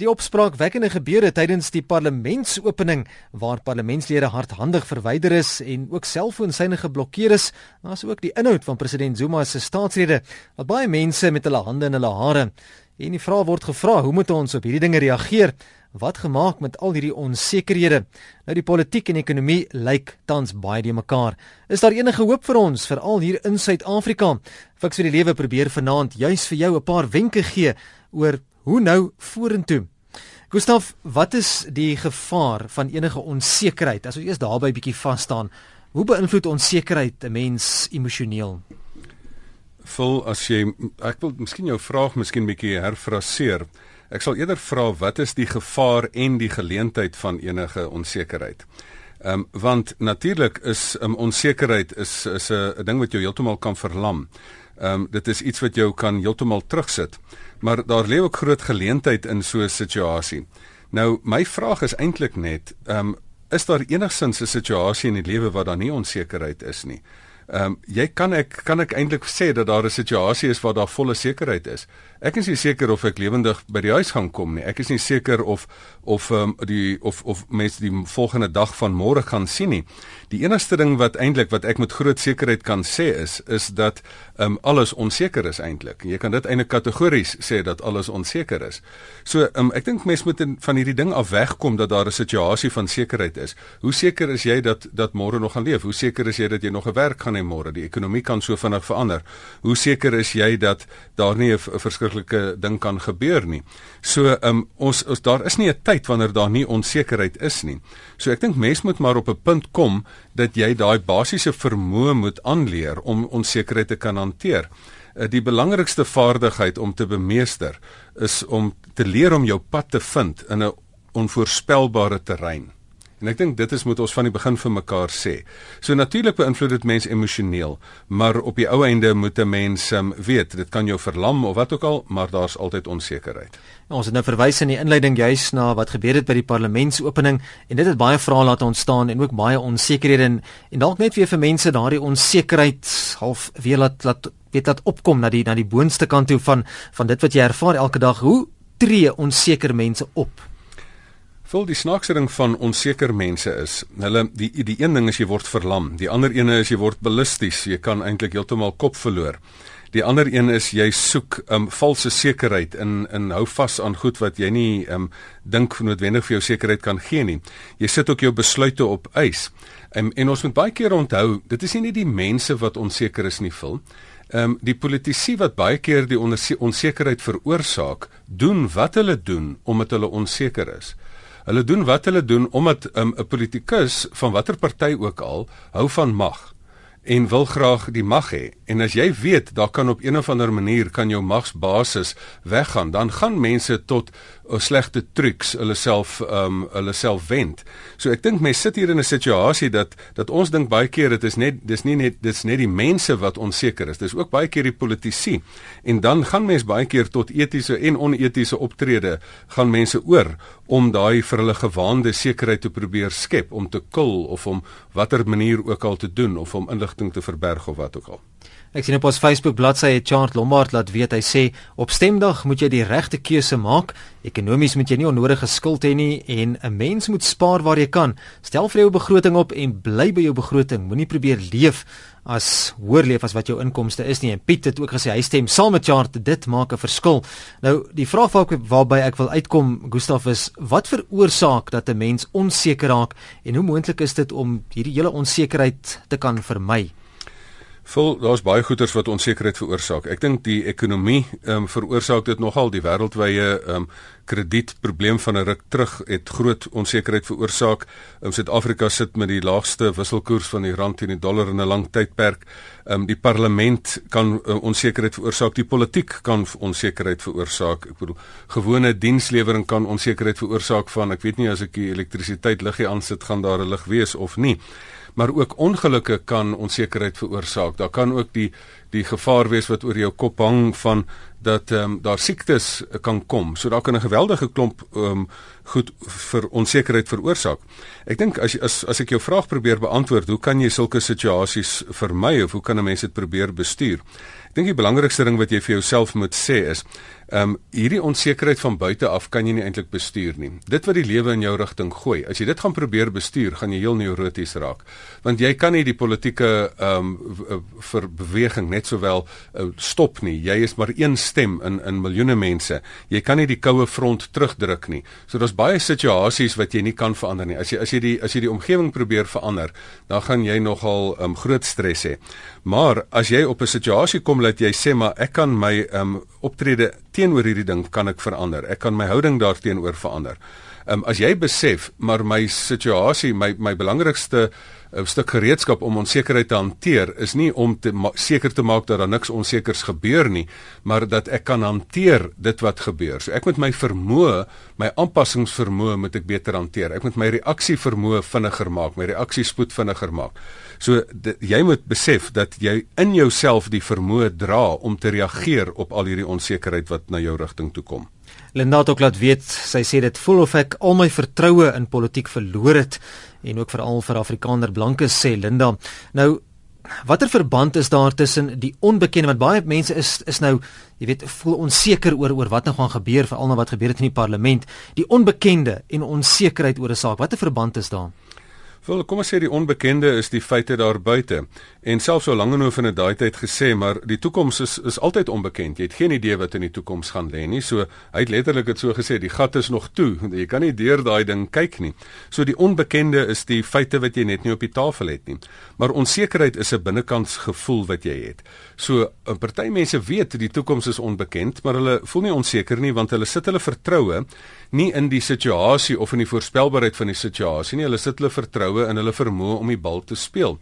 Die opspraakwekkende gebeure tydens die parlementsopening waar parlementslede hardhandig verwyder is en ook selfoonsyne geblokkeer is, asook die inhoud van president Zuma se staatsrede wat baie mense met hulle hande in hulle hare. En die vraag word gevra, hoe moet ons op hierdie dinge reageer? Wat gemaak met al hierdie onsekerhede? Nou die politiek en ekonomie lyk tans baie die mekaar. Is daar enige hoop vir ons veral hier in Suid-Afrika? Fiks vir die lewe probeer vanaand juis vir jou 'n paar wenke gee oor Hoe nou vorentoe? Gustaf, wat is die gevaar van enige onsekerheid? As ons eers daarby bietjie vas staan, hoe beïnvloed onsekerheid 'n mens emosioneel? Vol as jy ek wil miskien jou vraag miskien bietjie herfraseer. Ek sal eerder vra wat is die gevaar en die geleentheid van enige onsekerheid? Ehm um, want natuurlik is um, onsekerheid is is 'n ding wat jou heeltemal kan verlam. Ehm um, dit is iets wat jou kan heeltemal terugsit. Maar daar lê ook groot geleentheid in so 'n situasie. Nou my vraag is eintlik net, ehm um, is daar enigsins 'n situasie in die lewe waar daar nie onsekerheid is nie? Ehm um, jy kan ek kan ek eintlik sê dat daar 'n situasie is waar daar volle sekerheid is. Ek is nie seker of ek lewendig by die huis gaan kom nie. Ek is nie seker of of um, die of of mense die volgende dag van môre gaan sien nie. Die enigste ding wat eintlik wat ek met groot sekerheid kan sê is is dat um, alles onseker is eintlik. Jy kan dit eintlik kategories sê dat alles onseker is. So um, ek dink mense moet in, van hierdie ding af wegkom dat daar 'n situasie van sekerheid is. Hoe seker is jy dat dat môre nog gaan leef? Hoe seker is jy dat jy nog 'n werk gaan hê môre? Die ekonomie kan so vinnig verander. Hoe seker is jy dat daar nie 'n verskil verskriklike ding kan gebeur nie. So um, ons, ons daar is nie 'n tyd wanneer daar nie onsekerheid is nie. So ek dink mense moet maar op 'n punt kom dat jy daai basiese vermoë moet aanleer om onsekerheid te kan hanteer. Uh, die belangrikste vaardigheid om te bemeester is om te leer om jou pad te vind in 'n onvoorspelbare terrein. En ek dink dit is moet ons van die begin vir mekaar sê. So natuurlik beïnvloed dit mense emosioneel, maar op die ou einde moet 'n mens um, weet, dit kan jou verlam of wat ook al, maar daar's altyd onsekerheid. Ja, ons het nou verwys in die inleiding juis na wat gebeur het by die parlementsopening en dit het baie vrae laat ontstaan en ook baie onsekerhede en, en dalk net weer vir mense daardie onsekerheid half weer laat laat weet dat opkom na die na die boonste kant toe van van dit wat jy ervaar elke dag. Hoe tree onseker mense op? Vol die snaakse ding van onseker mense is, hulle die die een ding is jy word verlam, die ander een is jy word ballisties, jy kan eintlik heeltemal kop verloor. Die ander een is jy soek 'n um, valse sekerheid in in hou vas aan goed wat jy nie um, dink noodwendig vir jou sekerheid kan gee nie. Jy sit ook jou besluite op ys. Um, en ons moet baie keer onthou, dit is nie net die mense wat onseker is nie, vul. Ehm um, die politici wat baie keer die onsekerheid veroorsaak, doen wat hulle doen omdat hulle onseker is. Hulle doen wat hulle doen omdat 'n um, politikus van watter party ook al hou van mag en wil graag die mag hê. En as jy weet daar kan op een of ander manier kan jou magsbasis weggaan, dan gaan mense tot slegte trucs hulle self um hulle self wend. So ek dink mense sit hier in 'n situasie dat dat ons dink baie keer dit is net dis nie net dis net die mense wat onseker is. Dis ook baie keer die politici. En dan gaan mense baie keer tot etiese en onetiese optrede gaan mense oor om daai vir hulle gewaande sekerheid te probeer skep om te kil of om watter manier ook al te doen of om inligting te verberg of wat ook al. Ek sien op ons Facebook bladsy het Chart Lombard laat weet hy sê op stemdag moet jy die regte keuse maak. Ekonomies moet jy nie onnodige skuld hê nie en 'n mens moet spaar waar jy kan. Stel vir jou begroting op en bly by jou begroting. Moenie probeer leef as hoër leef as wat jou inkomste is nie. En Piet het ook gesê hy stem saam met Chart dit maak 'n verskil. Nou die vraag waar ek, waarby ek wil uitkom Gustaf is wat veroorsaak dat 'n mens onseker raak en hoe moontlik is dit om hierdie hele onsekerheid te kan vermy? Vol daar's baie goeters wat onsekerheid veroorsaak. Ek dink die ekonomie ehm um, veroorsaak dit nogal die wêreldwye ehm um, kredietprobleem van 'n ruk terug het groot onsekerheid veroorsaak. In Suid-Afrika sit met die laagste wisselkoers van die rand teen die dollar in 'n lang tydperk. Ehm um, die parlement kan uh, onsekerheid veroorsaak, die politiek kan onsekerheid veroorsaak. Ek bedoel gewone dienslewering kan onsekerheid veroorsaak van ek weet nie as ek die elektrisiteit liggie aansit gaan daar 'n lig wees of nie maar ook ongelukke kan onsekerheid veroorsaak. Daar kan ook die die gevaar wees wat oor jou kop hang van dat ehm um, daar siektes kan kom. So daar kan 'n geweldige klomp ehm um, goed vir onsekerheid veroorsaak. Ek dink as as as ek jou vraag probeer beantwoord, hoe kan jy sulke situasies vermy of hoe kan 'n mens dit probeer bestuur? Ek dink die belangrikste ding wat jy vir jouself moet sê is Ehm um, hierdie onsekerheid van buite af kan jy nie eintlik bestuur nie. Dit wat die lewe in jou rigting gooi, as jy dit gaan probeer bestuur, gaan jy heel neuroties raak. Want jy kan nie die politieke ehm um, vir beweging net sowel uh, stop nie. Jy is maar een stem in in miljoene mense. Jy kan nie die koue front terugdruk nie. So daar's baie situasies wat jy nie kan verander nie. As jy as jy die as jy die omgewing probeer verander, dan gaan jy nogal ehm um, groot stres hê. Maar as jy op 'n situasie kom dat jy sê maar ek kan my ehm um, optrede teenoor hierdie ding kan ek verander. Ek kan my houding daarteenoor verander. Ehm um, as jy besef maar my situasie, my my belangrikste 'n stuk gereedskap om onsekerheid te hanteer is nie om te seker te maak dat daar niks onsekers gebeur nie, maar dat ek kan hanteer dit wat gebeur. So ek moet my vermoë, my aanpassingsvermoë moet ek beter hanteer. Ek moet my reaksievermoë vinniger maak, my reaksiespoed vinniger maak. So jy moet besef dat jy in jouself die vermoë dra om te reageer op al hierdie onsekerheid wat na jou rigting toe kom. Linda het ook laat weet, sy sê dit voel of ek al my vertroue in politiek verloor het en ook veral vir Afrikaner blankes sê Linda. Nou watter verband is daar tussen die onbekende want baie mense is is nou jy weet voel onseker oor oor wat nou gaan gebeur veral nou wat gebeur het in die parlement, die onbekende en onsekerheid oor 'n saak. Watter verband is daar? Wel, kom ons sê die onbekende is die feite daar buite. En selfs so lank en oor in 'n daai tyd gesê, maar die toekoms is is altyd onbekend. Jy het geen idee wat in die toekoms gaan lê nie. So hy het letterlik dit so gesê, die gat is nog toe. Jy kan nie deur daai ding kyk nie. So die onbekende is die feite wat jy net nie op die tafel het nie. Maar onsekerheid is 'n binnekants gevoel wat jy het. So 'n party mense weet die toekoms is onbekend, maar hulle voel nie onseker nie want hulle sit hulle vertroue nie in die situasie of in die voorspelbaarheid van die situasie nie. Hulle sit hulle vertroue vertroue in hulle vermoë om die bal te speel.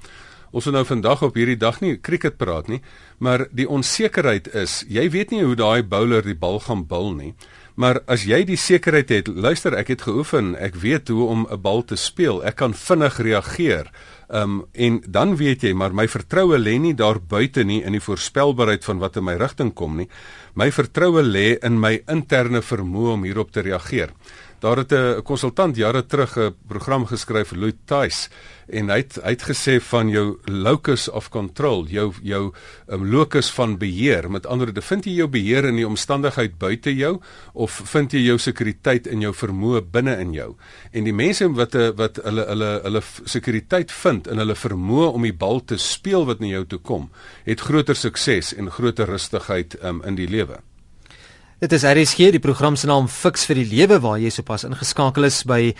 Ons wil nou vandag op hierdie dag nie cricket praat nie, maar die onsekerheid is, jy weet nie hoe daai bowler die bal gaan bil nie. Maar as jy die sekerheid het, luister, ek het geoefen, ek weet hoe om 'n bal te speel. Ek kan vinnig reageer. Um en dan weet jy, maar my vertroue lê nie daar buite nie in die voorspelbaarheid van wat in my rigting kom nie. My vertroue lê in my interne vermoë om hierop te reageer. Daar het 'n konsultant jare terug 'n program geskryf Louis Tice en hy het hy het gesê van jou locus of control, jou jou um, locus van beheer. Met ander woorde, vind jy jou beheer in die omstandigheid buite jou of vind jy jou sekuriteit in jou vermoë binne in jou? En die mense wat wat hulle hulle hulle sekuriteit vind in hulle vermoë om die bal te speel wat na jou toe kom, het groter sukses en groter rustigheid um, in die lewe. Dit is RSG, die program se naam Fix vir die Lewe waar jy sopas ingeskakel is by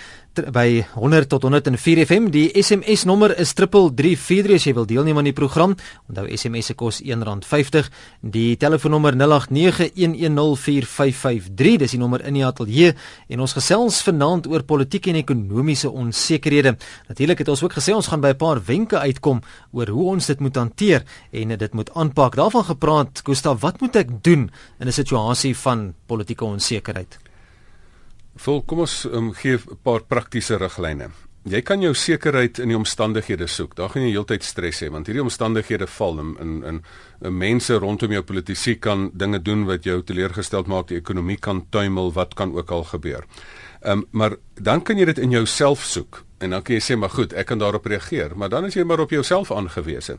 by 100 tot 104 FM. Die SMS nommer is 3343 as jy wil deelneem aan die program. Onthou SMS se kos R1.50. Die telefoonnommer 0891104553. Dis die nommer in die ateljee en ons gesels vanaand oor politieke en ekonomiese onsekerhede. Natuurlik het ons ook gesê ons gaan by 'n paar wenke uitkom oor hoe ons dit moet hanteer en dit moet aanpak. Daarvan gepraat, Gustaf, wat moet ek doen in 'n situasie van politieke onsekerheid? Vol, kom ons um, gee 'n paar praktiese riglyne. Jy kan jou sekerheid in die omstandighede soek. Daar gaan jy heeltyd stres hê want hierdie omstandighede val in in in, in mense rondom jou politisie kan dinge doen wat jou teleurgesteld maak, die ekonomie kan tuimel, wat kan ook al gebeur. Ehm um, maar dan kan jy dit in jouself soek en dan kan jy sê maar goed, ek kan daarop reageer, maar dan is jy maar op jouself aangewese.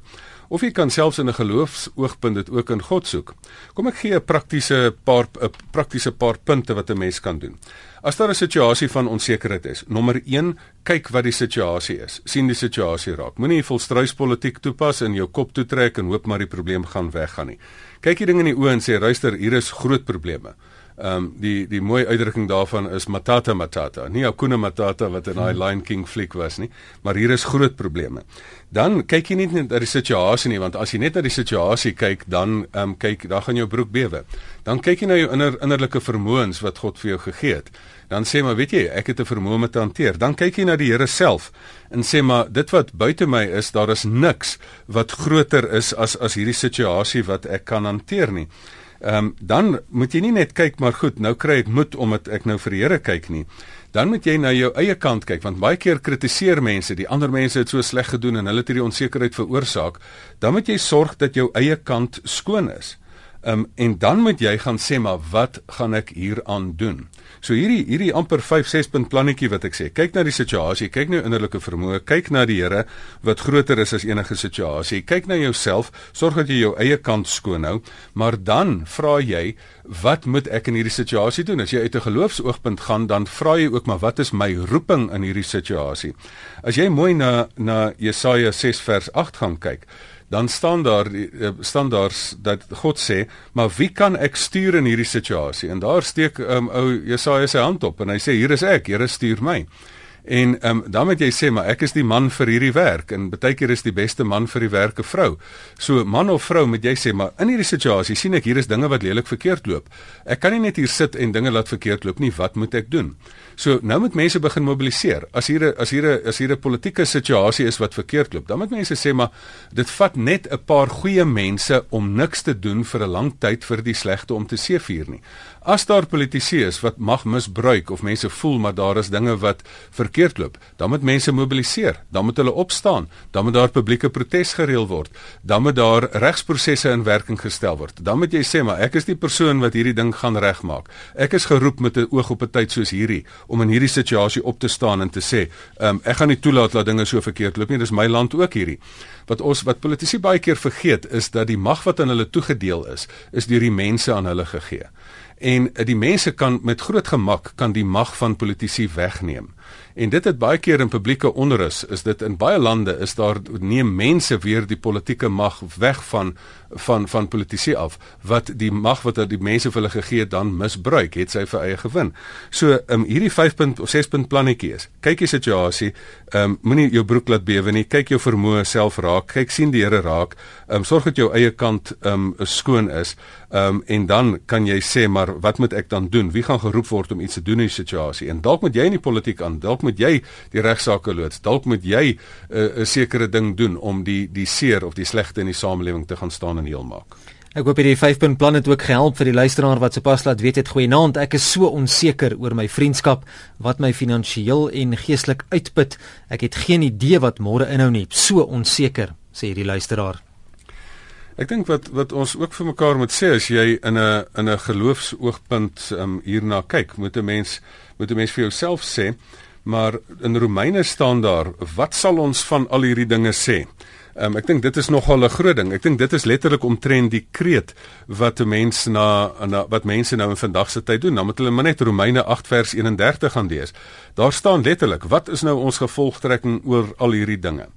Of jy kan selfs in 'n geloofsoogpunt dit ook in God soek. Kom ek gee 'n praktiese paar 'n praktiese paar punte wat 'n mens kan doen. As daar 'n situasie van onsekerheid is, nommer 1, kyk wat die situasie is. sien die situasie raak. Moenie volstruispolitiek toepas en jou kop toetrek en hoop maar die probleem gaan weggaan nie. Kyk die ding in die oë en sê, "Luister, hier is groot probleme." Ehm um, die die mooi uitdrukking daarvan is matata matata. Nie Hakuna Matata wat in daai Lion King fliek was nie, maar hier is groot probleme. Dan kyk jy net na die situasie nie, want as jy net na die situasie kyk, dan ehm um, kyk, dan gaan jou broek bewe. Dan kyk jy na jou inner innerlike vermoëns wat God vir jou gegee het. Dan sê maar, weet jy, ek het 'n vermoë om te hanteer. Dan kyk jy na die Here self en sê maar, dit wat buite my is, daar is niks wat groter is as as hierdie situasie wat ek kan hanteer nie. Ehm um, dan moet jy nie net kyk maar goed, nou kry ek moed omdat ek nou vir die Here kyk nie. Dan moet jy na jou eie kant kyk want baie keer kritiseer mense die ander mense het so sleg gedoen en hulle het hierdie onsekerheid veroorsaak. Dan moet jy sorg dat jou eie kant skoon is. Um, en dan moet jy gaan sê maar wat gaan ek hieraan doen? So hierdie hierdie amper 5 6 punt plannetjie wat ek sê, kyk na die situasie, kyk na jou innerlike vermoë, kyk na die Here wat groter is as enige situasie. Kyk na jouself, sorg dat jy jou eie kant skoon hou, maar dan vra jy, wat moet ek in hierdie situasie doen? As jy uit 'n geloofsoogpunt gaan, dan vra jy ook maar wat is my roeping in hierdie situasie? As jy mooi na na Jesaja 6 vers 8 gaan kyk, dan staan daar eh, standaards dat God sê, maar wie kan ek stuur in hierdie situasie? En daar steek um, ou Jesaja sy hand op en hy sê hier is ek, Here stuur my. En um, dan moet jy sê maar ek is die man vir hierdie werk en baie keer is die beste man vir die werk 'n vrou. So man of vrou moet jy sê maar in hierdie situasie sien ek hier is dinge wat lelik verkeerd loop. Ek kan nie net hier sit en dinge laat verkeerd loop nie. Wat moet ek doen? So nou moet mense begin mobiliseer. As hier 'n as hier 'n as hier 'n politieke situasie is wat verkeerd loop, dan moet mense sê maar dit vat net 'n paar goeie mense om niks te doen vir 'n lang tyd vir die slegte om te seëvier nie. As daar politici is wat mag misbruik of mense voel maar daar is dinge wat verkeerd loop, dan moet mense mobiliseer, dan moet hulle opstaan, dan moet daar publieke protes gereël word, dan moet daar regsprosesse in werking gestel word. Dan moet jy sê maar ek is die persoon wat hierdie ding gaan regmaak. Ek is geroep met 'n oog op 'n tyd soos hierdie om in hierdie situasie op te staan en te sê, um, ek gaan nie toelaat dat dinge so verkeerd loop nie. Dis my land ook hierdie. Wat ons wat politici baie keer vergeet is dat die mag wat aan hulle toegedeel is, is deur die mense aan hulle gegee en die mense kan met groot gemak kan die mag van politici wegneem. En dit het baie keer in publieke onrus is dit in baie lande is daar neem mense weer die politieke mag weg van van van politici af wat die mag wat die mense vir hulle gegee dan misbruik het sy vir eie gewin. So um, hierdie 5 punt of 6 punt plannetjie is. Kyk die situasie, um, moenie jou broek laat bewe nie. Kyk jou vermoë self raak. Kyk sien die Here raak. Um, sorg dat jou eie kant um, skoon is. Um, en dan kan jy sê maar wat moet ek dan doen? Wie gaan geroep word om iets te doen in die situasie? En dalk moet jy in die politiek aan. Dalk moet jy die regsaake loods. Dalk moet jy uh, 'n sekere ding doen om die die seer of die slegte in die samelewing te gaan staan en heel maak. Ek hoop hierdie 5-punt plan het ook gehelp vir die luisteraar wat sopas laat weet het goeienaand. Ek is so onseker oor my vriendskap wat my finansiëel en geestelik uitput. Ek het geen idee wat môre inhou nie. So onseker, sê hierdie luisteraar. Ek dink wat wat ons ook vir mekaar moet sê as jy in 'n in 'n geloofsoogpunt um, hierna kyk, moet 'n mens moet 'n mens vir jouself sê, maar in Romeine staan daar, wat sal ons van al hierdie dinge sê? Um, ek dink dit is nogal 'n groot ding. Ek dink dit is letterlik omtrent die kreet wat mense na, na wat mense nou in vandag se tyd doen. Dan moet hulle maar net Romeine 8 vers 31 gaan lees. Daar staan letterlik, wat is nou ons gevolgtrekking oor al hierdie dinge?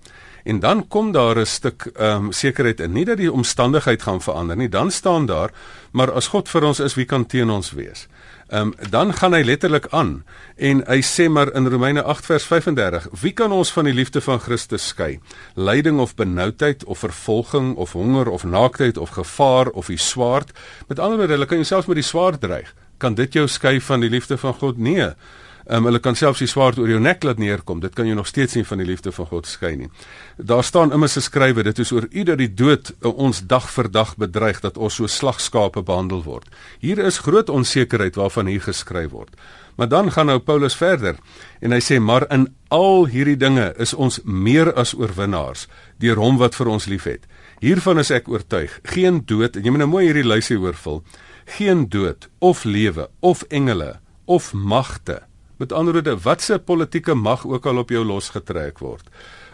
En dan kom daar 'n stuk ehm um, sekerheid in, nie dat die omstandigheid gaan verander nie. Dan staan daar, maar as God vir ons is, wie kan teen ons wees? Ehm um, dan gaan hy letterlik aan en hy sê maar in Romeine 8 vers 35: Wie kan ons van die liefde van Christus skei? Lyding of benoudheid of vervolging of honger of naaktheid of gevaar of die swaard? Met ander woorde, hulle kan jouself met die swaard dreig. Kan dit jou skei van die liefde van God? Nee. Um, hulle kan selfs die swaard oor jou nek laat neerkom. Dit kan jou nog steeds nie van die liefde van God skei nie. Daar staan immers geskrywe, dit is oor u dat die dood ons dag vir dag bedreig dat ons so slagskape behandel word. Hier is groot onsekerheid waarvan hier geskryf word. Maar dan gaan nou Paulus verder en hy sê maar in al hierdie dinge is ons meer as oorwinnaars deur hom wat vir ons liefhet. Hiervan is ek oortuig, geen dood, jy moet nou mooi hierdie lysie hoorvul, geen dood of lewe of engele of magte Met ander woorde, watse politieke mag ook al op jou losgetrek word.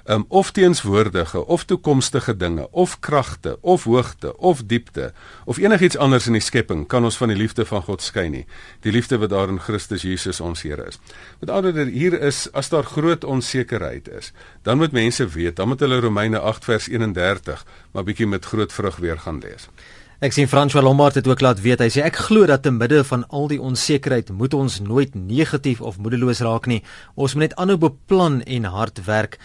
Um, of teenswoordige of toekomstige dinge of kragte of hoogte of diepte of enigiets anders in die skepping kan ons van die liefde van God skei nie. Die liefde wat daar in Christus Jesus ons Here is. Met ander woorde hier is as daar groot onsekerheid is dan moet mense weet dan moet hulle Romeine 8 vers 31 maar bietjie met groot vrug weer gaan lees Ek sien François Lombard het ook laat weet hy sê ek glo dat te midde van al die onsekerheid moet ons nooit negatief of moedeloos raak nie. Ons moet net aanhou beplan en hard werk.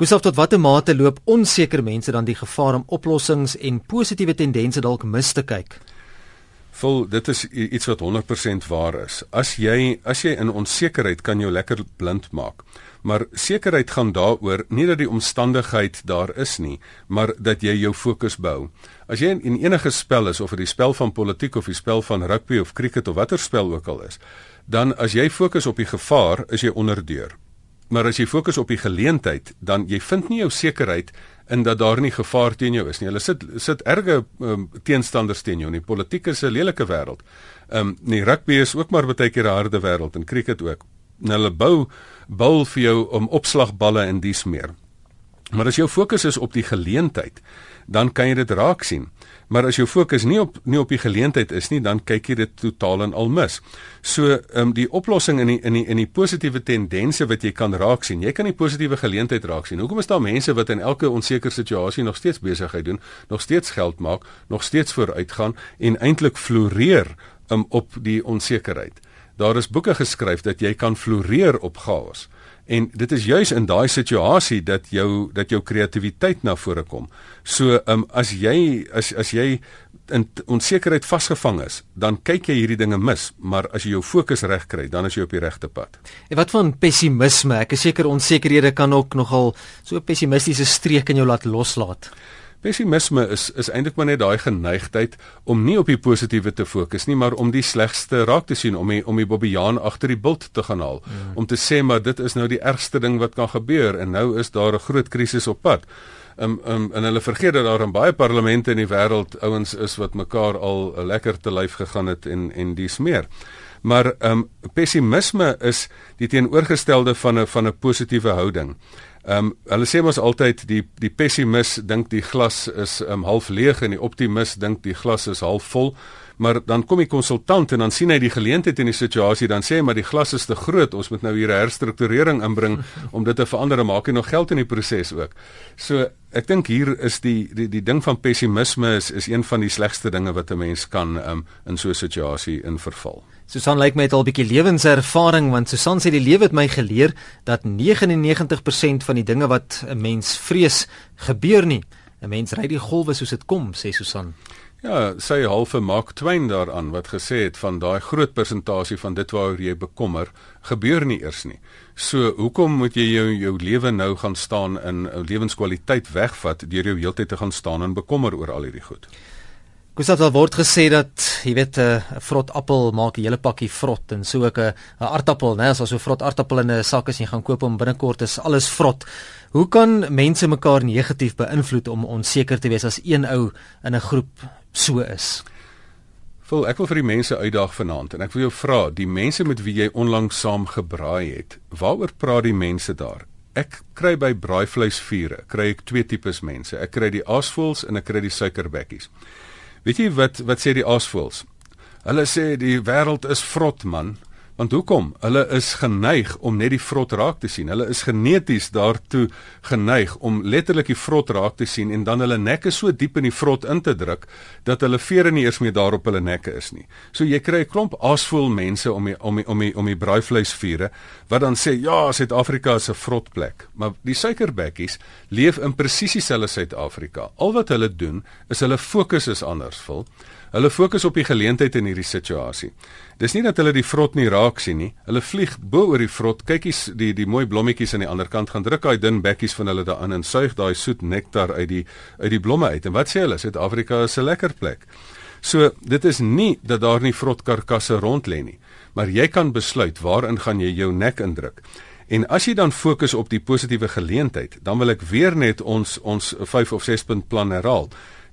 Gustav tot watter mate loop onseker mense dan die gevaar om oplossings en positiewe tendense dalk mis te kyk? Vol dit is iets wat 100% waar is. As jy as jy in onsekerheid kan jou lekker blind maak. Maar sekerheid gaan daaroor nie dat die omstandigheid daar is nie, maar dat jy jou fokus bou. As jy in enige spel is of dit die spel van politiek of die spel van rugby of cricket of watter spel ook al is, dan as jy fokus op die gevaar, is jy onderdeur. Maar as jy fokus op die geleentheid, dan jy vind nie jou sekerheid in dat daar nie gevaar teen jou is nie. Hulle sit sit erge um, teenstanders teen jou. Die politiek is 'n lelike wêreld. Ehm um, nee, rugby is ook maar baie keer 'n harde wêreld en cricket ook. En hulle bou bou vir jou om opslagballe en dies meer. Maar as jou fokus is op die geleentheid, dan kan jy dit raak sien. Maar as jou fokus nie op nie op die geleentheid is nie, dan kyk jy dit totaal en al mis. So, ehm um, die oplossing in die in die in die positiewe tendense wat jy kan raak sien. Jy kan die positiewe geleentheid raak sien. Hoekom is daar mense wat in elke onseker situasie nog steeds besigheid doen, nog steeds geld maak, nog steeds vooruitgaan en eintlik floreer um, op die onsekerheid? Daar is boeke geskryf dat jy kan floreer op chaos. En dit is juis in daai situasie dat jou dat jou kreatiwiteit na vore kom. So, um, as jy as as jy in onsekerheid vasgevang is, dan kyk jy hierdie dinge mis, maar as jy jou fokus reg kry, dan is jy op die regte pad. En wat van pessimisme? Ek is seker onsekerhede kan ook nogal so pessimistiese streek in jou laat loslaat. Pessimisme is is eintlik maar net daai geneigtheid om nie op die positiewe te fokus nie, maar om die slegste raak te sien, om die, om die bobbejaan agter die bult te gaan haal, mm. om te sê maar dit is nou die ergste ding wat kan gebeur en nou is daar 'n groot krisis op pad. Um, um, en hulle vergeet dat daar in baie parlemente in die wêreld ouens is wat mekaar al lekker te lyf gegaan het en en dis meer. Maar um, pessimisme is die teenoorgestelde van 'n van 'n positiewe houding. Ehm um, hulle sê mos altyd die die pessimis dink die glas is um, half leeg en die optimis dink die glas is half vol. Maar dan kom die konsultant en dan sien hy die geleentheid in die situasie dan sê hy maar die glas is te groot ons moet nou hier 'n herstrukturering inbring om dit te verander en maak hy nog geld in die proses ook. So ek dink hier is die die die ding van pessimisme is is een van die slegste dinge wat 'n mens kan um, in so 'n situasie in verval. Susan lyk my het al 'n bietjie lewenservaring want Susan sê die lewe het my geleer dat 99% van die dinge wat 'n mens vrees gebeur nie. 'n Mens ry die golwe soos dit kom, sê Susan. Ja, sy halfe Mark Twain daaraan wat gesê het van daai groot persentasie van dit waaroor jy bekommer gebeur nie eers nie. So, hoekom moet jy jou jou lewe nou gaan staan in 'n lewenskwaliteit wegvat deur jou heeltyd te gaan staan en bekommer oor al hierdie goed? Gustav daar word gesê dat jy weet 'n vrot appel maak 'n hele pakkie vrot en so ook 'n aardappel, né, as ons so vrot aardappel in 'n sak as jy gaan koop om binnekort is alles vrot. Hoe kan mense mekaar negatief beïnvloed om onseker te wees as een ou in 'n groep so is? Vol, ek wil vir die mense uitdaag vanaand en ek wil jou vra, die mense met wie jy onlangs saam gebraai het, waaroor praat die mense daar? Ek kry by braaivleisvure, kry ek twee tipes mense. Ek kry die aasvoëls en ek kry die suikerbekkies. Weet jy wat wat sê die aasvoëls? Hulle sê die wêreld is vrot man. Want hoekom? Hulle is geneig om net die vrot raak te sien. Hulle is geneties daartoe geneig om letterlik die vrot raak te sien en dan hulle nekke so diep in die vrot in te druk dat hulle vere nie eers meer daar op hulle nekke is nie. So jy kry 'n klomp aasvoël mense om die, om die, om die, om die braaivleisvure wat dan sê ja, Suid-Afrika is 'n vrot plek. Maar die suikerbekkies leef in presies dieselfde Suid-Afrika. Al wat hulle doen is hulle fokus is anders, vol. Hulle fokus op die geleentheid in hierdie situasie. Dis nie dat hulle die vrot nie raak sien nie. Hulle vlieg bo oor die vrot, kykies die die mooi blommetjies aan die ander kant gaan druk daai dun bekkies van hulle daarin en suig daai soet nektar uit die uit die blomme uit. En wat sê hulle? Suid-Afrika is 'n lekker plek. So, dit is nie dat daar nie vrotkarkasse rond lê nie, maar jy kan besluit waarin gaan jy jou nek indruk. En as jy dan fokus op die positiewe geleentheid, dan wil ek weer net ons ons 5 of 6 punt plan herhaal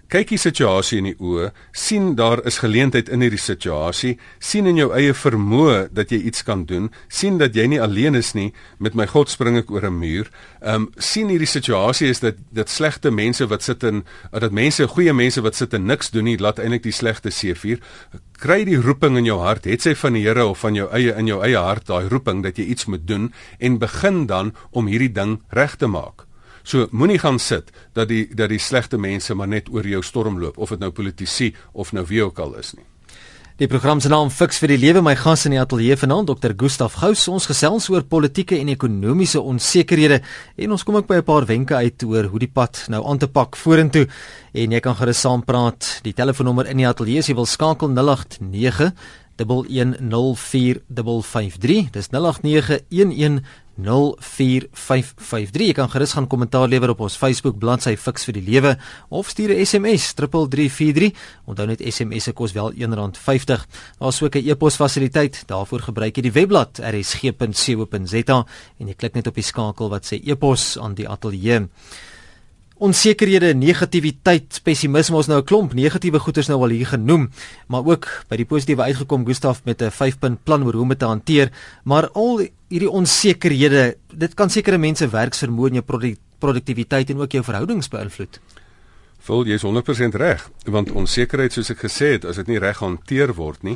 kyk die situasie in die oë, sien daar is geleentheid in hierdie situasie, sien in jou eie vermoë dat jy iets kan doen, sien dat jy nie alleen is nie, met my God spring ek oor 'n muur. Ehm um, sien hierdie situasie is dat dat slegte mense wat sit in dat mense, goeie mense wat sit en niks doen nie, laat eintlik die slegte seefuur. Kry die roeping in jou hart, het sy van die Here of van jou eie in jou eie hart daai roeping dat jy iets moet doen en begin dan om hierdie ding reg te maak. So moenie gaan sit dat die dat die slegte mense maar net oor jou stormloop of dit nou politici of nou wie ook al is nie. Die program se naam Fix vir die lewe my gas in die ateljee vanaand Dr. Gustaf Gous ons gesels oor politieke en ekonomiese onsekerhede en ons kom ook by 'n paar wenke uit oor hoe die pad nou aan te pak vorentoe en jy kan gerus saam praat die telefoonnommer in die ateljee as jy wil skakel 089 1104553 dis 089 11 04553. Jy kan gerus gaan kommentaar lewer op ons Facebook bladsy Fix vir die Lewe of stuur 'n SMS 3343. Onthou net SMS se kos wel R1.50. Daar's ook 'n e-pos fasiliteit. Daarvoor gebruik jy die webblad rsg.co.za en jy klik net op die skakel wat sê e-pos aan die ateljee onsekerhede, negativiteit, pessimisme, ons nou 'n klomp negatiewe goeters nou al hier genoem, maar ook by die positiewe uitgekom Gustaf met 'n 5-punt plan oor hoe om dit te hanteer, maar al hierdie onsekerhede, dit kan sekere mense werksvermoë en jou produktiwiteit en ook jou verhoudings beïnvloed. Vol jy is 100% reg, want onsekerheid soos ek gesê het, as dit nie reg hanteer word nie,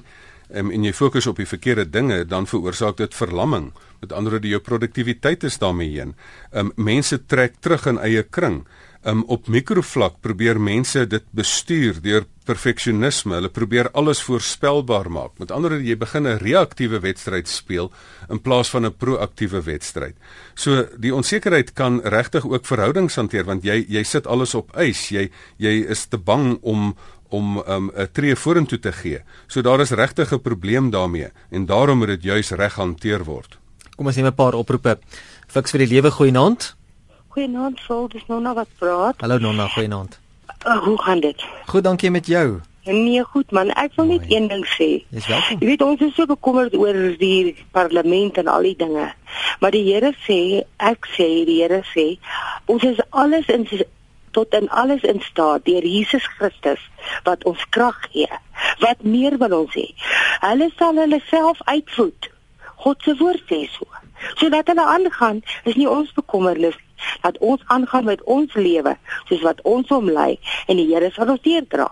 um, en jy fokus op die verkeerde dinge, dan veroorsaak dit verlamming. Met ander woorde, jou produktiwiteit is daarmee heen. Um, mense trek terug in eie kring um, op mikrovlak probeer mense dit bestuur deur perfeksionisme. Hulle probeer alles voorspelbaar maak. Met ander woorde, jy begin 'n reaktiewe wedstryd speel in plaas van 'n proaktiewe wedstryd. So die onsekerheid kan regtig ook verhoudings hanteer want jy jy sit alles op ys. Jy jy is te bang om om um, 'n um, tree vorentoe te gee. So daar is regtig 'n probleem daarmee en daarom moet dit juis reg hanteer word. Kom ons neem 'n paar oproepe. Fiks vir die lewe goeie naand. Goeienaand, Sol, dis Nonna wat praat. Hallo Nonna, goeienaand. Uh, hoe gaan dit? Goed, dankie met jou. Nee, goed man. Ek wil net een ding sê. Dis welkom. Jy weet ons is so bekommerd oor die parlement en al die dinge. Maar die Here sê, ek sê die Here sê, ons is alles in tot in alles in staat deur Jesus Christus wat ons krag gee. Wat meer wil ons hê? Hulle sal hulle self uitvoed. God se woord sê so. Sodat hulle aangaan, is nie ons bekommernis dat ons aangaan met ons lewe soos wat ons hom lei en die Here sal ons deurdra.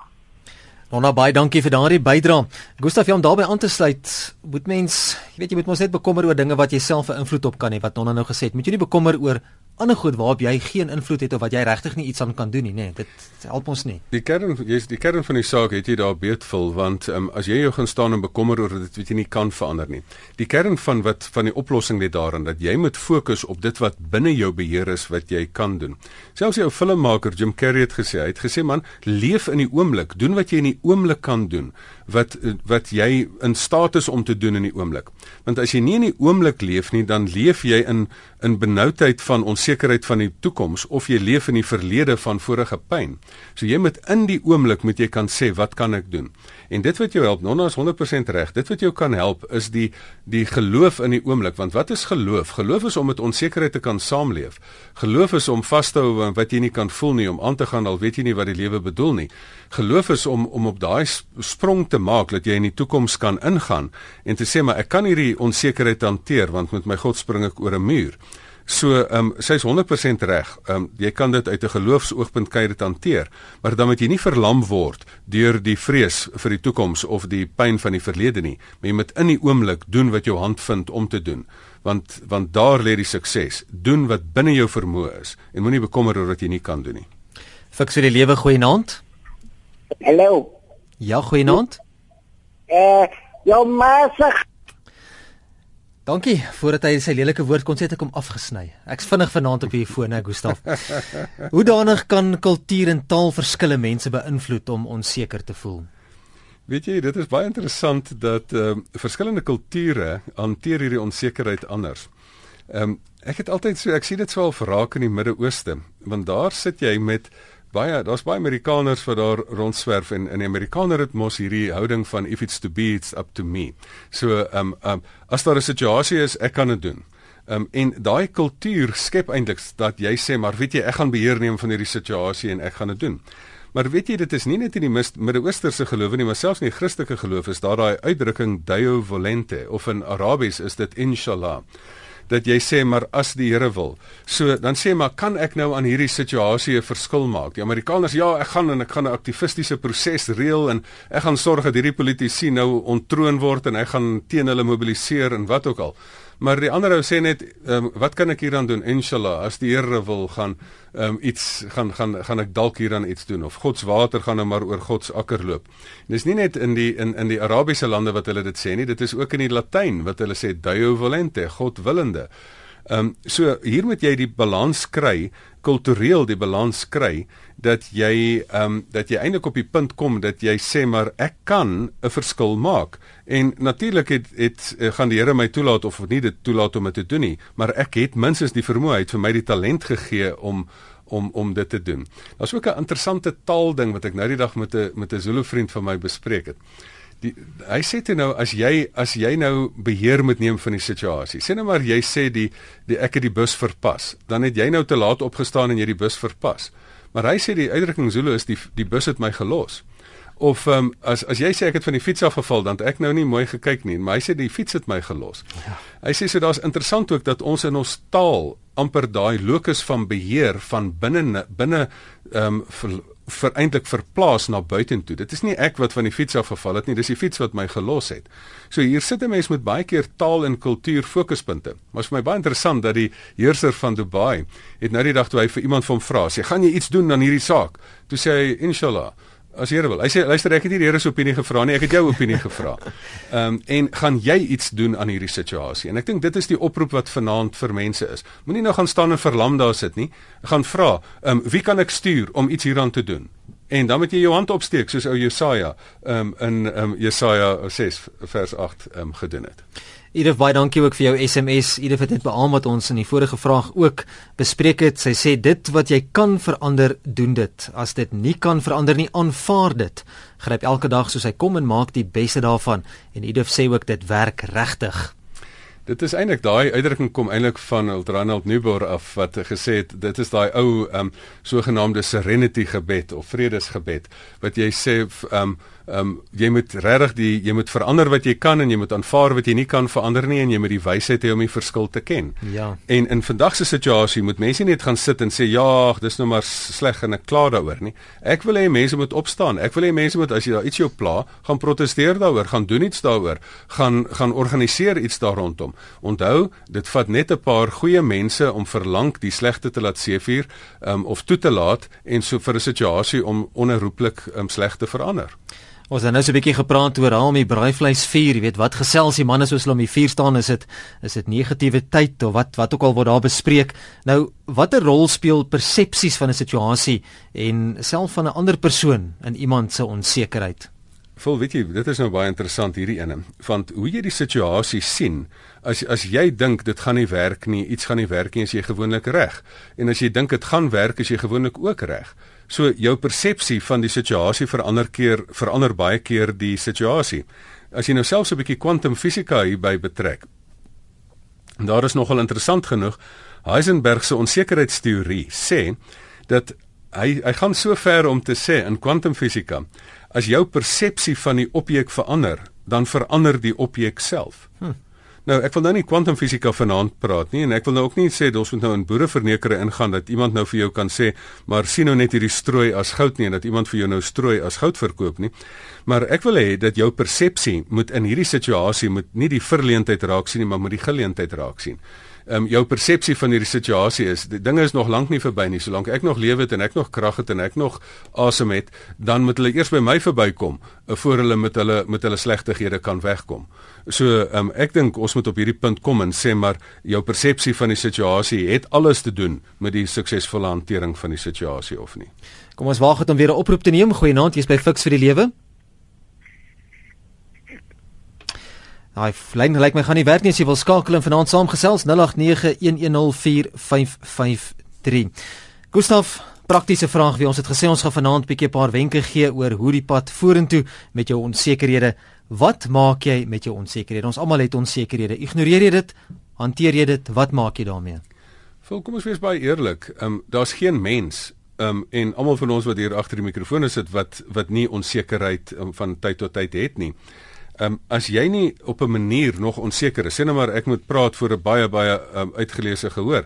Nonna baie dankie vir daardie bydrae. Gustaf, jy om daarbey aan te sluit, moet mens, jy weet jy moet mos net bekommer oor dinge wat jy self 'n invloed op kan hê wat Nonna nou gesê het. Moet jy nie bekommer oor ander goed waarop jy geen invloed het of wat jy regtig nie iets aan kan doen nie, nê. Nee, dit help ons nie. Die kern jy's die kern van die saak het jy daar beetvol want um, as jy jou gaan staan en bekommer oor dit wat jy nie kan verander nie. Die kern van wat van die oplossing lê daarin dat jy moet fokus op dit wat binne jou beheer is wat jy kan doen. Selfs jou filmmaker Jim Carrey het gesê, hy het gesê man, leef in die oomblik, doen wat jy in die oomblik kan doen wat wat jy in staat is om te doen in die oomblik. Want as jy nie in die oomblik leef nie, dan leef jy in in benoudheid van onsekerheid van die toekoms of jy leef in die verlede van vorige pyn. So jy moet in die oomblik moet jy kan sê wat kan ek doen? En dit wat jou help, Nonna is 100% reg. Dit wat jou kan help is die die geloof in die oomblik, want wat is geloof? Geloof is om met onsekerheid te kan saamleef. Geloof is om vas te hou aan wat jy nie kan voel nie, om aan te gaan al weet jy nie wat die lewe bedoel nie. Geloof is om om op daai sprong te maak dat jy in die toekoms kan ingaan en te sê maar ek kan hierdie onsekerheid hanteer want met my God spring ek oor 'n muur. So ehm um, sy's 100% reg. Ehm um, jy kan dit uit 'n geloofsoogpunt kyk dit hanteer, maar dan moet jy nie verlam word deur die vrees vir die toekoms of die pyn van die verlede nie. Maar jy moet in die oomblik doen wat jou hand vind om te doen. Want want daar lê die sukses. Doen wat binne jou vermoë is en moenie bekommer oor wat jy nie kan doen nie. Fiks vir die lewe goeie naand. Hallo. Ja, goeie naand. Eh, uh, jou ma se Dankie. Voordat hy sy lelike woord kon sê het ek hom afgesny. Ek's vinnig vanaand op hierdie fone, Gustaf. Hoe danig kan kultuur en taal verskille mense beïnvloed om onseker te voel? Weet jy, dit is baie interessant dat ehm uh, verskillende kulture hanteer hierdie onsekerheid anders. Ehm um, ek het altyd so ek sien dit swaar verraak in die Midde-Ooste, want daar sit jy met baie daar's baie Amerikaners wat daar rondswerf en in Amerikaner het mos hierdie houding van if it's to be it's up to me. So ehm um, um, as daar 'n situasie is, ek kan dit doen. Ehm um, en daai kultuur skep eintlik dat jy sê maar weet jy ek gaan beheer neem van hierdie situasie en ek gaan dit doen. Maar weet jy dit is nie net in die Midde-Oosterse geloof nie, maar selfs in die Christelike geloof is daar daai uitdrukking Deo volente of in Arabies is dit inshallah dat jy sê maar as die Here wil. So dan sê maar kan ek nou aan hierdie situasie 'n verskil maak? Die Amerikaners ja, ek gaan en ek gaan 'n aktivistiese proses reël en ek gaan sorg dat hierdie politici nou ontroon word en ek gaan teen hulle mobiliseer en wat ook al. Maar die ander ou sê net, um, wat kan ek hieraan doen? Inshallah, as die Here wil gaan um, iets gaan gaan gaan ek dalk hieraan iets doen of God se water gaan nou maar oor God se akker loop. En dis nie net in die in in die Arabiese lande wat hulle dit sê nie, dit is ook in die Latyn wat hulle sê Deo volente, God willende. Ehm um, so hier moet jy die balans kry kultureel die balans kry dat jy ehm um, dat jy eintlik op die punt kom dat jy sê maar ek kan 'n verskil maak. En natuurlik het het uh, gaan die Here my toelaat of nie dit toelaat om dit te doen nie, maar ek het minstens die vermoë uit vir my die talent gegee om om om dit te doen. Daar's ook 'n interessante taalding wat ek nou die dag met 'n met 'n Zulu vriend van my bespreek het. Die, hy sê dit nou as jy as jy nou beheer moet neem van die situasie. Sê nou maar jy sê die, die ek het die bus verpas. Dan het jy nou te laat opgestaan en jy die bus verpas. Maar hy sê die uitdrukking Zulu is die die bus het my gelos. Of um, as as jy sê ek het van die fiets afgeval dan ek nou nie mooi gekyk nie, maar hy sê die fiets het my gelos. Ja. Hy sê so daar's interessant ook dat ons in ons taal amper daai locus van beheer van binne binne ehm um, vir eintlik verplaas na buitentoe. Dit is nie ek wat van die fiets af geval het nie, dis die fiets wat my gelos het. So hier sit 'n mens met baie keer taal en kultuur fokuspunte. Maar vir my baie interessant dat die heerser van Dubai het nou die dag toe hy vir iemand van vra, sê gaan jy iets doen aan hierdie saak? Toe sê hy inshallah as Here wil. Hy sê luister ek het nie die Here se opinie gevra nie, ek het jou opinie gevra. Ehm um, en gaan jy iets doen aan hierdie situasie? En ek dink dit is die oproep wat vanaand vir mense is. Moenie nou gaan staan en verlam daar sit nie. Gaan vra, ehm um, wie kan ek stuur om iets hieraan te doen? En dan moet jy jou hand opsteek soos ou Jesaja ehm um, in ehm um, Jesaja 6 vers 8 ehm um, gedoen het. Edith baie dankie ook vir jou SMS. Edith het dit beamoen wat ons in die vorige vraag ook bespreek het. Sy sê dit wat jy kan verander, doen dit. As dit nie kan verander nie, aanvaar dit. Gryp elke dag soos hy kom en maak die beste daarvan. En Edith sê ook dit werk regtig. Dit is eintlik daai uitdrukking kom eintlik van Ronald Newbor af wat gesê het dit is daai ou um sogenaamde serenity gebed of vredesgebed wat jy sê um Ehm um, jy moet regtig die jy moet verander wat jy kan en jy moet aanvaar wat jy nie kan verander nie en jy moet die wysheid hê om die verskil te ken. Ja. En in vandag se situasie moet mense net gaan sit en sê ja, dis nou maar sleg en ek kla daaroor nie. Ek wil hê mense moet opstaan. Ek wil hê mense moet as jy daar iets jou pla, gaan proteseer daaroor, gaan doen iets daaroor, gaan gaan organiseer iets daar rondom. Onthou, dit vat net 'n paar goeie mense om verlang die slegte te laat seefuur um, of toe te laat en so vir 'n situasie om onherroepelik um, sleg te verander. Ons het nou so 'n bietjie gepraat oor haal my braaivleis vuur, jy weet wat gesels die manne soos hulle om die vuur staan is dit is dit negatiewe tyd of wat wat ook al word daar bespreek. Nou watter rol speel persepsies van 'n situasie en self van 'n ander persoon in iemand se onsekerheid? Vol weet jy, dit is nou baie interessant hierdie ene. Want hoe jy die situasie sien, as as jy dink dit gaan nie werk nie, iets gaan nie werk nie, is jy gewoonlik reg. En as jy dink dit gaan werk, is jy gewoonlik ook reg. So jou persepsie van die situasie verander keer verander baie keer die situasie. As jy nou selfs 'n bietjie kwantumfisika hierby betrek. Daar is nogal interessant genoeg, Heisenberg se onsekerheidsteorie sê dat hy hy gaan so ver om te sê in kwantumfisika, as jou persepsie van die objek verander, dan verander die objek self. Hm. Nou ek wil nou nie kwantumfisika vanaand praat nie en ek wil nou ook nie sê ons moet nou in boerevernekere ingaan dat iemand nou vir jou kan sê maar sien nou net hierdie strooi as goud nie en dat iemand vir jou nou strooi as goud verkoop nie. Maar ek wil hê dat jou persepsie moet in hierdie situasie moet nie die verleentheid raak sien nie maar moet die geleentheid raak sien um, jou persepsie van hierdie situasie is. Die dinge is nog lank nie verby nie. Solank ek nog lewe het en ek nog krag het en ek nog asem het, dan moet hulle eers by my verbykom voor hulle met hulle met hulle slegtighede kan wegkom. So um, ek dink ons moet op hierdie punt kom en sê maar jou persepsie van die situasie het alles te doen met die suksesvolle hantering van die situasie of nie. Kom ons waag dit om weer 'n oproep te neem. Goeienaand, jy's by Fix vir die lewe. Daai lyn lyk my gaan nie werk nie as jy wil skakel en vanaand saamgesels 0891104553. Gustaf, praktiese vraag wie ons het gesê ons gaan vanaand 'n bietjie 'n paar wenke gee oor hoe die pad vorentoe met jou onsekerhede. Wat maak jy met jou onsekerhede? Ons almal het onsekerhede. Ignoreer jy dit? Hanteer jy dit? Wat maak jy daarmee? Vol kom ons wees baie eerlik. Ehm um, daar's geen mens ehm um, en almal van ons wat hier agter die mikrofone sit wat wat nie onsekerheid um, van tyd tot tyd het nie. Ehm um, as jy nie op 'n manier nog onseker is, sê nou maar ek moet praat voor 'n baie baie um, uitgeleese gehoor,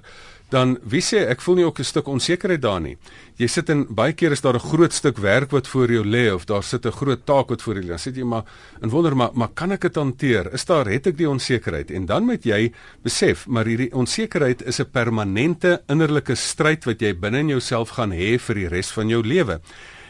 dan wie sê ek voel nie ook 'n stuk onsekerheid daar nie. Jy sit in baie keer is daar 'n groot stuk werk wat voor jou lê of daar sit 'n groot taak wat voor jou lê. Dan sê jy maar en wonder maar maar kan ek dit hanteer? Is daar het ek die onsekerheid? En dan moet jy besef, maar hierdie onsekerheid is 'n permanente innerlike stryd wat jy binne in jouself gaan hê vir die res van jou lewe.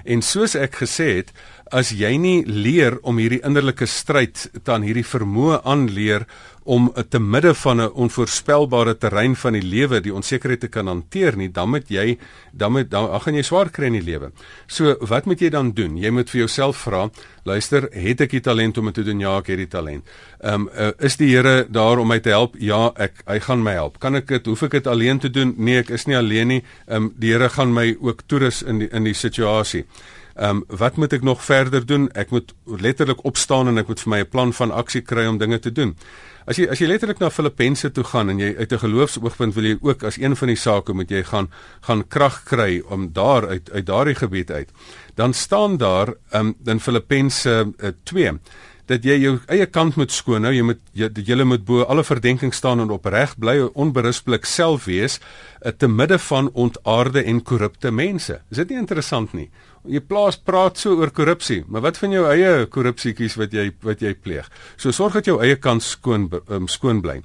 En soos ek gesê het, as jy nie leer om hierdie innerlike stryd dan hierdie vermoë aanleer om te midde van 'n onvoorspelbare terrein van die lewe die onsekerheid te kan hanteer nie, dan moet jy dan moet dan gaan jy swaar kry in die lewe. So wat moet jy dan doen? Jy moet vir jouself vra, luister, het ek die talent om dit te doen? Ja, ek het die talent. Ehm um, uh, is die Here daar om my te help? Ja, ek hy gaan my help. Kan ek dit hoef ek dit alleen te doen? Nee, ek is nie alleen nie. Ehm um, die Here gaan my ook toerus in die in die situasie. Ehm um, wat moet ek nog verder doen? Ek moet letterlik opstaan en ek moet vir my 'n plan van aksie kry om dinge te doen. As jy as jy letterlik na Filippense toe gaan en jy uit 'n geloofsoogpunt wil jy ook as een van die sake moet jy gaan gaan krag kry om daar uit uit daardie gebied uit. Dan staan daar um, in Filippense uh, 2 dat jy jou eie kant moet skoon hou, jy moet jy, jy moet bo alle verdenking staan en opreg bly, onberispelik self wees uh, te midde van ontaarde en korrupte mense. Is dit nie interessant nie? Jy plaas praat so oor korrupsie, maar wat van jou eie korrupsietjies wat jy wat jy pleeg? So sorg dat jou eie kant skoon um, skoon bly.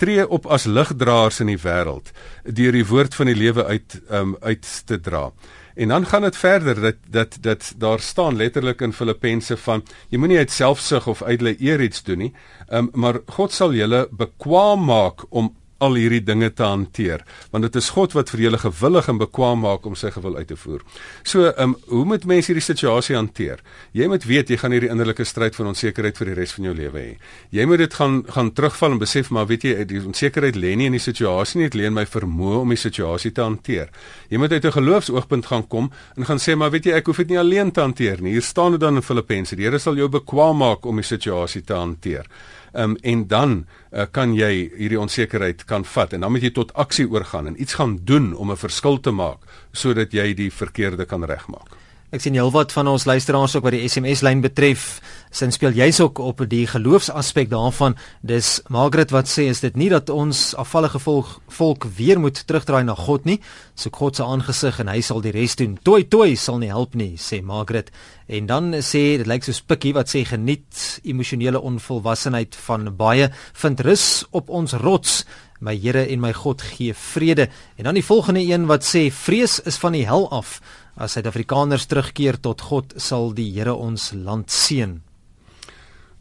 Tree op as ligdraers in die wêreld deur die woord van die lewe uit um, uit te dra. En dan gaan dit verder dat dat dat daar staan letterlik in Filippense van jy moenie uit selfsug of uitle eer iets doen nie, um, maar God sal julle bekwam maak om al hierdie dinge te hanteer want dit is God wat vir julle gewillig en bekwam maak om sy gewil uit te voer. So, ehm um, hoe moet mense hierdie situasie hanteer? Jy moet weet jy gaan hierdie innerlike stryd van onsekerheid vir die res van jou lewe hê. Jy moet dit gaan gaan terugval en besef maar weet jy die onsekerheid lê nie in die situasie nie, dit lê in my vermoë om die situasie te hanteer. Jy moet uit 'n geloofsoogpunt gaan kom en gaan sê maar weet jy ek hoef dit nie alleen te hanteer nie. Hier staan dit dan in Filippense. Die Here sal jou bekwam maak om die situasie te hanteer um, en dan uh, kan jy hierdie onsekerheid kan vat en dan moet jy tot aksie oorgaan en iets gaan doen om 'n verskil te maak sodat jy die verkeerde kan regmaak. Ek sien heelwat van ons luisteraars ook wat die SMS lyn betref, sin speel jy's ook op die geloofsaspek daarvan. Dis Margaret wat sê is dit nie dat ons afvallige volk volk weer moet terugdraai na God nie. Soek God se aangesig en hy sal die res doen. Toi toi sal nie help nie, sê Margaret. En dan sê dit lyk soos Pikkie wat sê geniet emosionele onvolwassenheid van baie vind rus op ons rots. My Here en my God gee vrede. En dan die volgende een wat sê vrees is van die hel af. As Suid-Afrikaners terugkeer tot God, sal die Here ons land seën.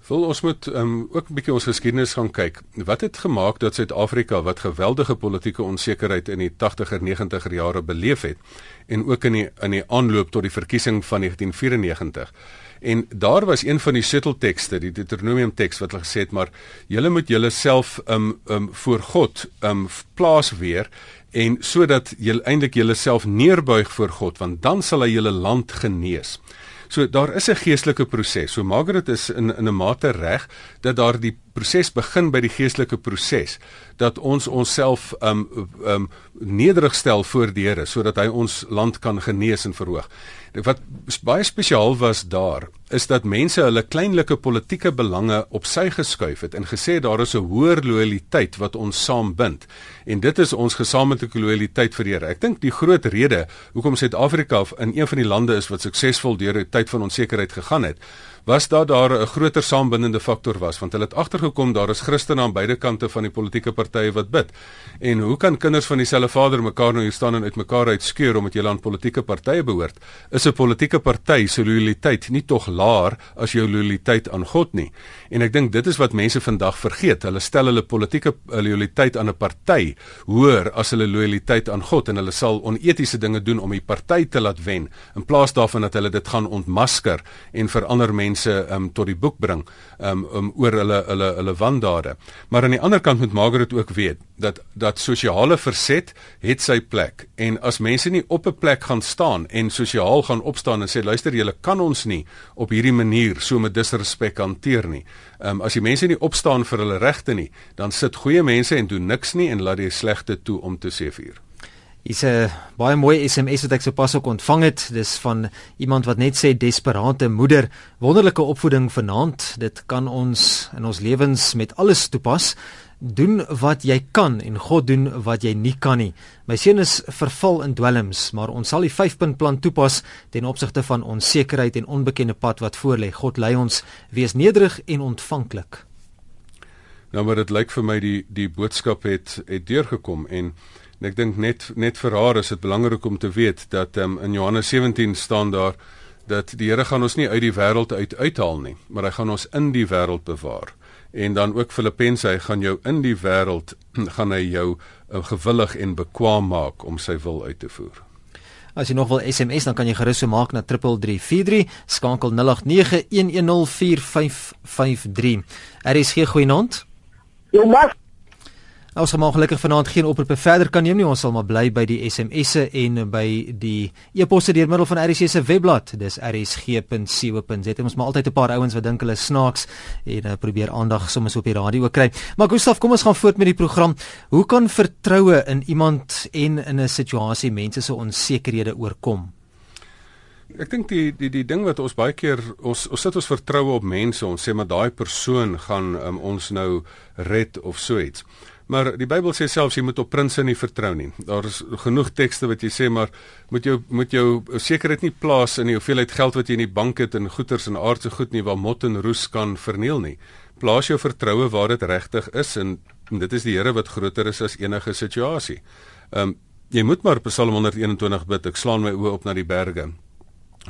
Vol ons moet um, ook 'n bietjie ons geskiedenis gaan kyk. Wat het gemaak dat Suid-Afrika wat geweldige politieke onsekerheid in die 80er 90er jare beleef het en ook in die in die aanloop tot die verkiesing van 1994 En daar was een van die sleuteltekste, die Deuteronomium teks wat hulle gesê het, maar julle moet julle self um um voor God um plaas weer en sodat jy eintlik jouself neerbuig voor God want dan sal hy julle land genees. So daar is 'n geestelike proses. So Margaret is in in 'n mate reg dat daar die proses begin by die geestelike proses dat ons onsself um um nederig stel voor die Here sodat hy ons land kan genees en verhoog. Wat baie spesiaal was daar is dat mense hulle kleinlike politieke belange op sy geskuif het en gesê daar is 'n hoër lojaliteit wat ons saambind en dit is ons gesamentlike lojaliteit vir Here. Ek dink die groot rede hoekom Suid-Afrika in een van die lande is wat suksesvol deur 'n tyd van onsekerheid gegaan het, was daar daar 'n groter saambindende faktor was want hulle het agtergekom daar is Christene aan beide kante van die politieke partye wat bid. En hoe kan kinders van dieselfde vader mekaar nou hier staan en uitmekaar uitskeur omdat jy aan politieke partye behoort? Is 'n politieke party se lojaliteit nie tog laer as jou lojaliteit aan God nie? En ek dink dit is wat mense vandag vergeet. Hulle stel hulle politieke lojaliteit aan 'n party hoër as hulle lojaliteit aan God en hulle sal onetiese dinge doen om die party te laat wen in plaas daarvan dat hulle dit gaan ontmasker en verander mense mense um, tot die boek bring um, um, oor hulle hulle hulle wandade. Maar aan die ander kant moet Margaret ook weet dat dat sosiale verset het sy plek en as mense nie op 'n plek gaan staan en sosiaal gaan opstaan en sê luister julle kan ons nie op hierdie manier so met disrespek hanteer nie. Um, as die mense nie opstaan vir hulle regte nie, dan sit goeie mense en doen niks nie en laat die slegte toe om te seëvier. Is 'n baie mooi SMS wat ek sopas ook ontvang het. Dis van iemand wat net sê desperate moeder, wonderlike opvoeding vanaand. Dit kan ons in ons lewens met alles toepas. Doen wat jy kan en God doen wat jy nie kan nie. My seun is verval in dwelms, maar ons sal die 5-punt plan toepas ten opsigte van onsekerheid en onbekende pad wat voorlê. God lei ons, wees nederig en ontvanklik. Nou maar dit lyk vir my die die boodskap het het deurgekom en En ek dink net net vir haar is dit belangrik om te weet dat um, in Johannes 17 staan daar dat die Here gaan ons nie uit die wêreld uit uithaal nie, maar hy gaan ons in die wêreld bewaar. En dan ook Filippense, hy gaan jou in die wêreld gaan hy jou uh, gewillig en bekwaam maak om sy wil uit te voer. As jy nog wil SMS, dan kan jy gerus so maak na 3343, skakel 0891104553. Er is geen goeie naand. Jou mas Ons gaan maar gelukkig vanaand geen oproepe verder kan neem nie. Ons sal maar bly by die SMS'e en by die e-posse deur middel van RC se webblad. Dis rsg.co.za. Ons maar altyd 'n paar ouens wat dink hulle snaaks en uh, probeer aandag soms op die radio kry. Maar Gustaf, kom ons gaan voort met die program. Hoe kan vertroue in iemand en in 'n situasie mense se onsekerhede oorkom? Ek dink die die die ding wat ons baie keer ons ons sit ons vertroue op mense, ons sê maar daai persoon gaan um, ons nou red of so iets. Maar die Bybel sê selfs jy moet op prinses nie vertrou nie. Daar is genoeg tekste wat jy sê maar moet jou moet jou sekerheid nie plaas in die hoeveelheid geld wat jy in die bank het en goederes en aardse goed nie waar mot en roes kan verniel nie. Plaas jou vertroue waar dit regtig is en, en dit is die Here wat groter is as enige situasie. Ehm um, jy moet maar Psalm 121 bid. Ek slaan my oë op na die berge.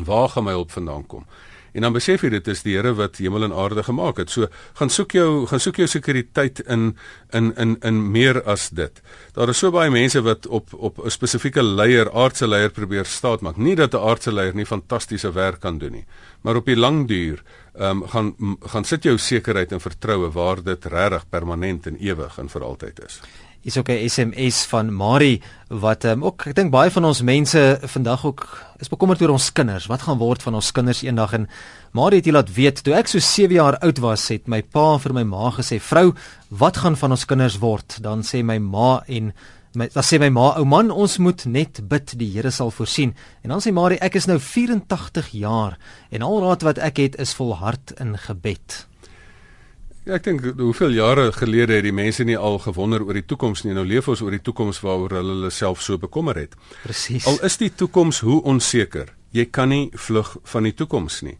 Waar gaan my hulp vandaan kom? En dan besef jy dit is die Here wat hemel en aarde gemaak het. So gaan soek jou gaan soek jou sekuriteit in in in in meer as dit. Daar is so baie mense wat op op 'n spesifieke leier, aardse leier probeer staat maak. Nie dat 'n aardse leier nie fantastiese werk kan doen nie, maar op die lang duur ehm um, gaan gaan sit jou sekerheid en vertroue waar dit regtig permanent en ewig en vir altyd is is ook 'n SMS van Marie wat um, ook ek dink baie van ons mense vandag ook is bekommerd oor ons kinders. Wat gaan word van ons kinders eendag en Marie het jy laat weet toe ek so 7 jaar oud was het my pa vir my ma gesê vrou wat gaan van ons kinders word? Dan sê my ma en my dan sê my ma ou man ons moet net bid die Here sal voorsien. En dan sê Marie ek is nou 84 jaar en al raad wat ek het is volhard in gebed. Ja, ek dink hoeveel jare gelede het die mense nie al gewonder oor die toekoms nie. Nou leef ons oor die toekoms waaroor hulle hulle self so bekommer het. Presies. Al is die toekoms hoe onseker, jy kan nie vlug van die toekoms nie.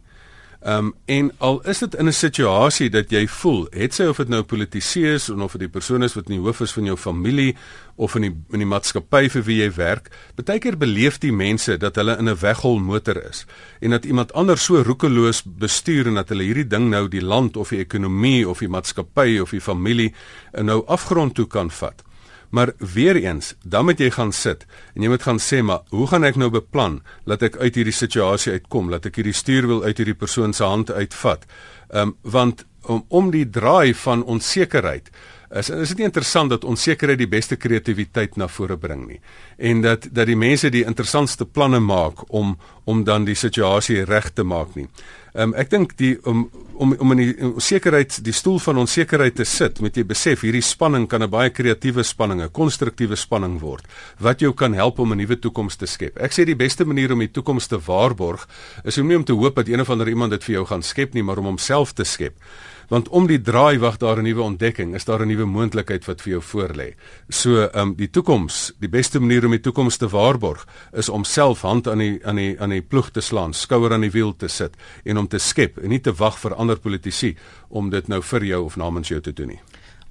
Ehm um, en al is dit in 'n situasie dat jy voel, het sy of dit nou politisie is of of dit die persoon is wat in die hoof is van jou familie of in die in die maatskappy vir wie jy werk, baie keer beleef die mense dat hulle in 'n weghol motor is en dat iemand anders so roekeloos bestuur en dat hulle hierdie ding nou die land of die ekonomie of die maatskappy of die familie nou afgrond toe kan vat. Maar weer eens, dan moet jy gaan sit en jy moet gaan sê maar, hoe gaan ek nou beplan dat ek uit hierdie situasie uitkom, dat ek hierdie stuurwiel uit hierdie persoon se hand uitvat? Ehm um, want om om die draai van onsekerheid is is dit nie interessant dat onsekerheid die beste kreatiwiteit na vore bring nie en dat dat die mense die interessantste planne maak om om dan die situasie reg te maak nie. Ehm um, ek dink die om om om in die onsekerheid die stoel van onsekerheid te sit, moet jy besef hierdie spanning kan 'n baie kreatiewe spanning, 'n konstruktiewe spanning word wat jou kan help om 'n nuwe toekoms te skep. Ek sê die beste manier om die toekoms te waarborg is om nie om te hoop dat een of ander iemand dit vir jou gaan skep nie, maar om homself te skep want om die draai wag daar 'n nuwe ontdekking, is daar 'n nuwe moontlikheid wat vir jou voorlê. So, ehm um, die toekoms, die beste manier om die toekoms te waarborg, is om self hand aan die aan die aan die ploeg te slaan, skouer aan die wiel te sit en om te skep en nie te wag vir ander politici om dit nou vir jou of namens jou te doen nie.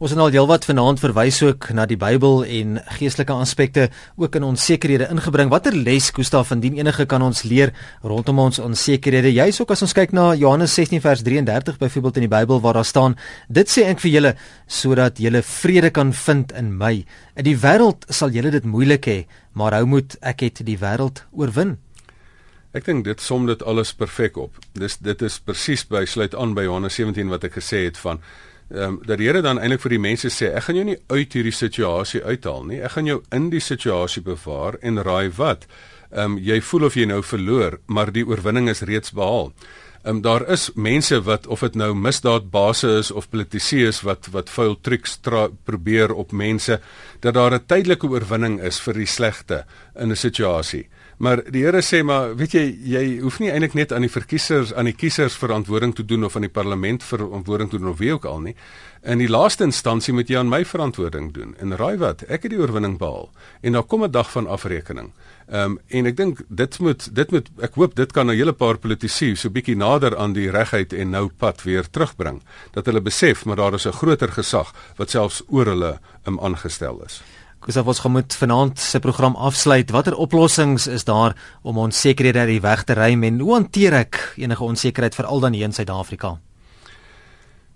Ons het al heelwat vanaand verwys ook na die Bybel en geestelike aspekte ook in ons sekerhede ingebring. Watter les Gustaf van dien enige kan ons leer rondom ons onsekerhede? Jy's ook as ons kyk na Johannes 16 vers 33 byvoorbeeld in die Bybel waar daar staan: "Dit sê ek vir julle sodat julle vrede kan vind in my. In die wêreld sal julle dit moeilik hê, maar hou moed, ek het die wêreld oorwin." Ek dink dit som dit alles perfek op. Dis dit is presies by sluit aan by Johannes 17 wat ek gesê het van ehm um, dat die Here dan eintlik vir die mense sê ek gaan jou nie uit hierdie situasie uithaal nie. Ek gaan jou in die situasie bewaar en raai wat? Ehm um, jy voel of jy nou verloor, maar die oorwinning is reeds behaal. Ehm um, daar is mense wat of dit nou misdaadbase is of politici is wat wat vuil triks probeer op mense dat daar 'n tydelike oorwinning is vir die slegte in 'n situasie. Maar die Here sê maar weet jy jy hoef nie eintlik net aan die verkiesers aan die kiesers verantwoording te doen of aan die parlement verantwoording te doen of wie ook al nie. In die laaste instansie moet jy aan my verantwoording doen. En raai wat, ek het die oorwinning behaal en daar kom 'n dag van afrekening. Ehm um, en ek dink dit moet dit moet ek hoop dit kan 'n hele paar politici so bietjie nader aan die regheid en nou pad weer terugbring dat hulle besef maar daar is 'n groter gesag wat selfs oor hulle um, aangestel is. Gustav ons gaan met vanaand se program afsluit. Watter oplossings is daar om onsekerhede uit die weg te ruim en hoe hanteer ek enige onsekerheid veral dan hier in Suid-Afrika?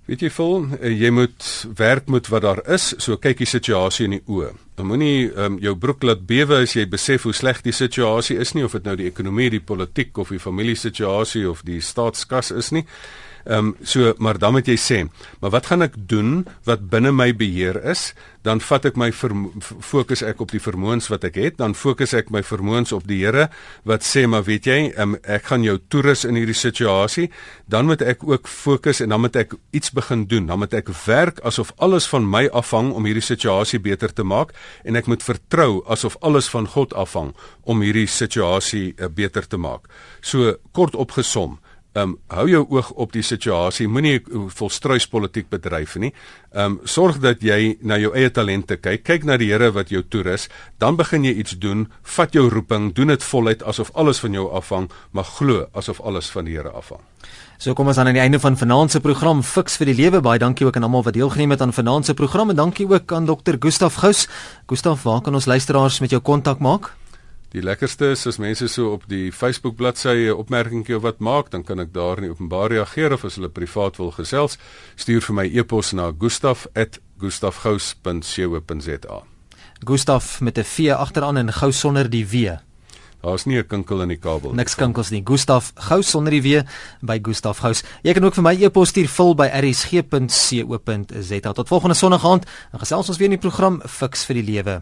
Weet jy vol, eh, jy moet werk met wat daar is, so kyk die situasie in die oë. Moenie um, jou broek laat bewe as jy besef hoe sleg die situasie is nie of dit nou die ekonomie, die politiek of die familiesituasie of die staatskas is nie. Ehm um, so maar dan moet jy sê, maar wat gaan ek doen wat binne my beheer is? Dan vat ek my fokus ek op die vermoëns wat ek het, dan fokus ek my vermoëns op die Here wat sê maar weet jy, um, ek gaan jou toerus in hierdie situasie, dan moet ek ook fokus en dan moet ek iets begin doen. Dan moet ek werk asof alles van my afhang om hierdie situasie beter te maak en ek moet vertrou asof alles van God afhang om hierdie situasie uh, beter te maak. So kort opgesom, Ehm um, hou jou oog op die situasie, moenie volstruispolitiek bedryf nie. Ehm um, sorg dat jy na jou eie talente kyk, kyk na die Here wat jou toerus, dan begin jy iets doen, vat jou roeping, doen dit voluit asof alles van jou afhang, maar glo asof alles van die Here afhang. So kom ons aan aan die einde van vanaand se program Fix vir die Lewe. Baie dankie ook aan almal wat deelgeneem het aan vanaand se program en dankie ook aan Dr. Gustaf Gous. Gustaf, waar kan ons luisteraars met jou kontak maak? Die lekkerste is as mense so op die Facebook bladsy 'n opmerkingie of wat maak, dan kan ek daar in openbaar reageer of as hulle privaat wil gesels, stuur vir my e-pos na gustaf@gustafgous.co.za. Gustaf met 'n V agteraan en gou sonder die W. Daar's nie 'n kinkel in die kabel nie. Niks kinkels nie. Gustaf Gous sonder die W by Gustaf Gous. Jy kan ook vir my e-pos stuur vul by rsg.co.za. Tot volgende Sondag aand. Dan gesels ons weer in die program Fix vir die Lewe.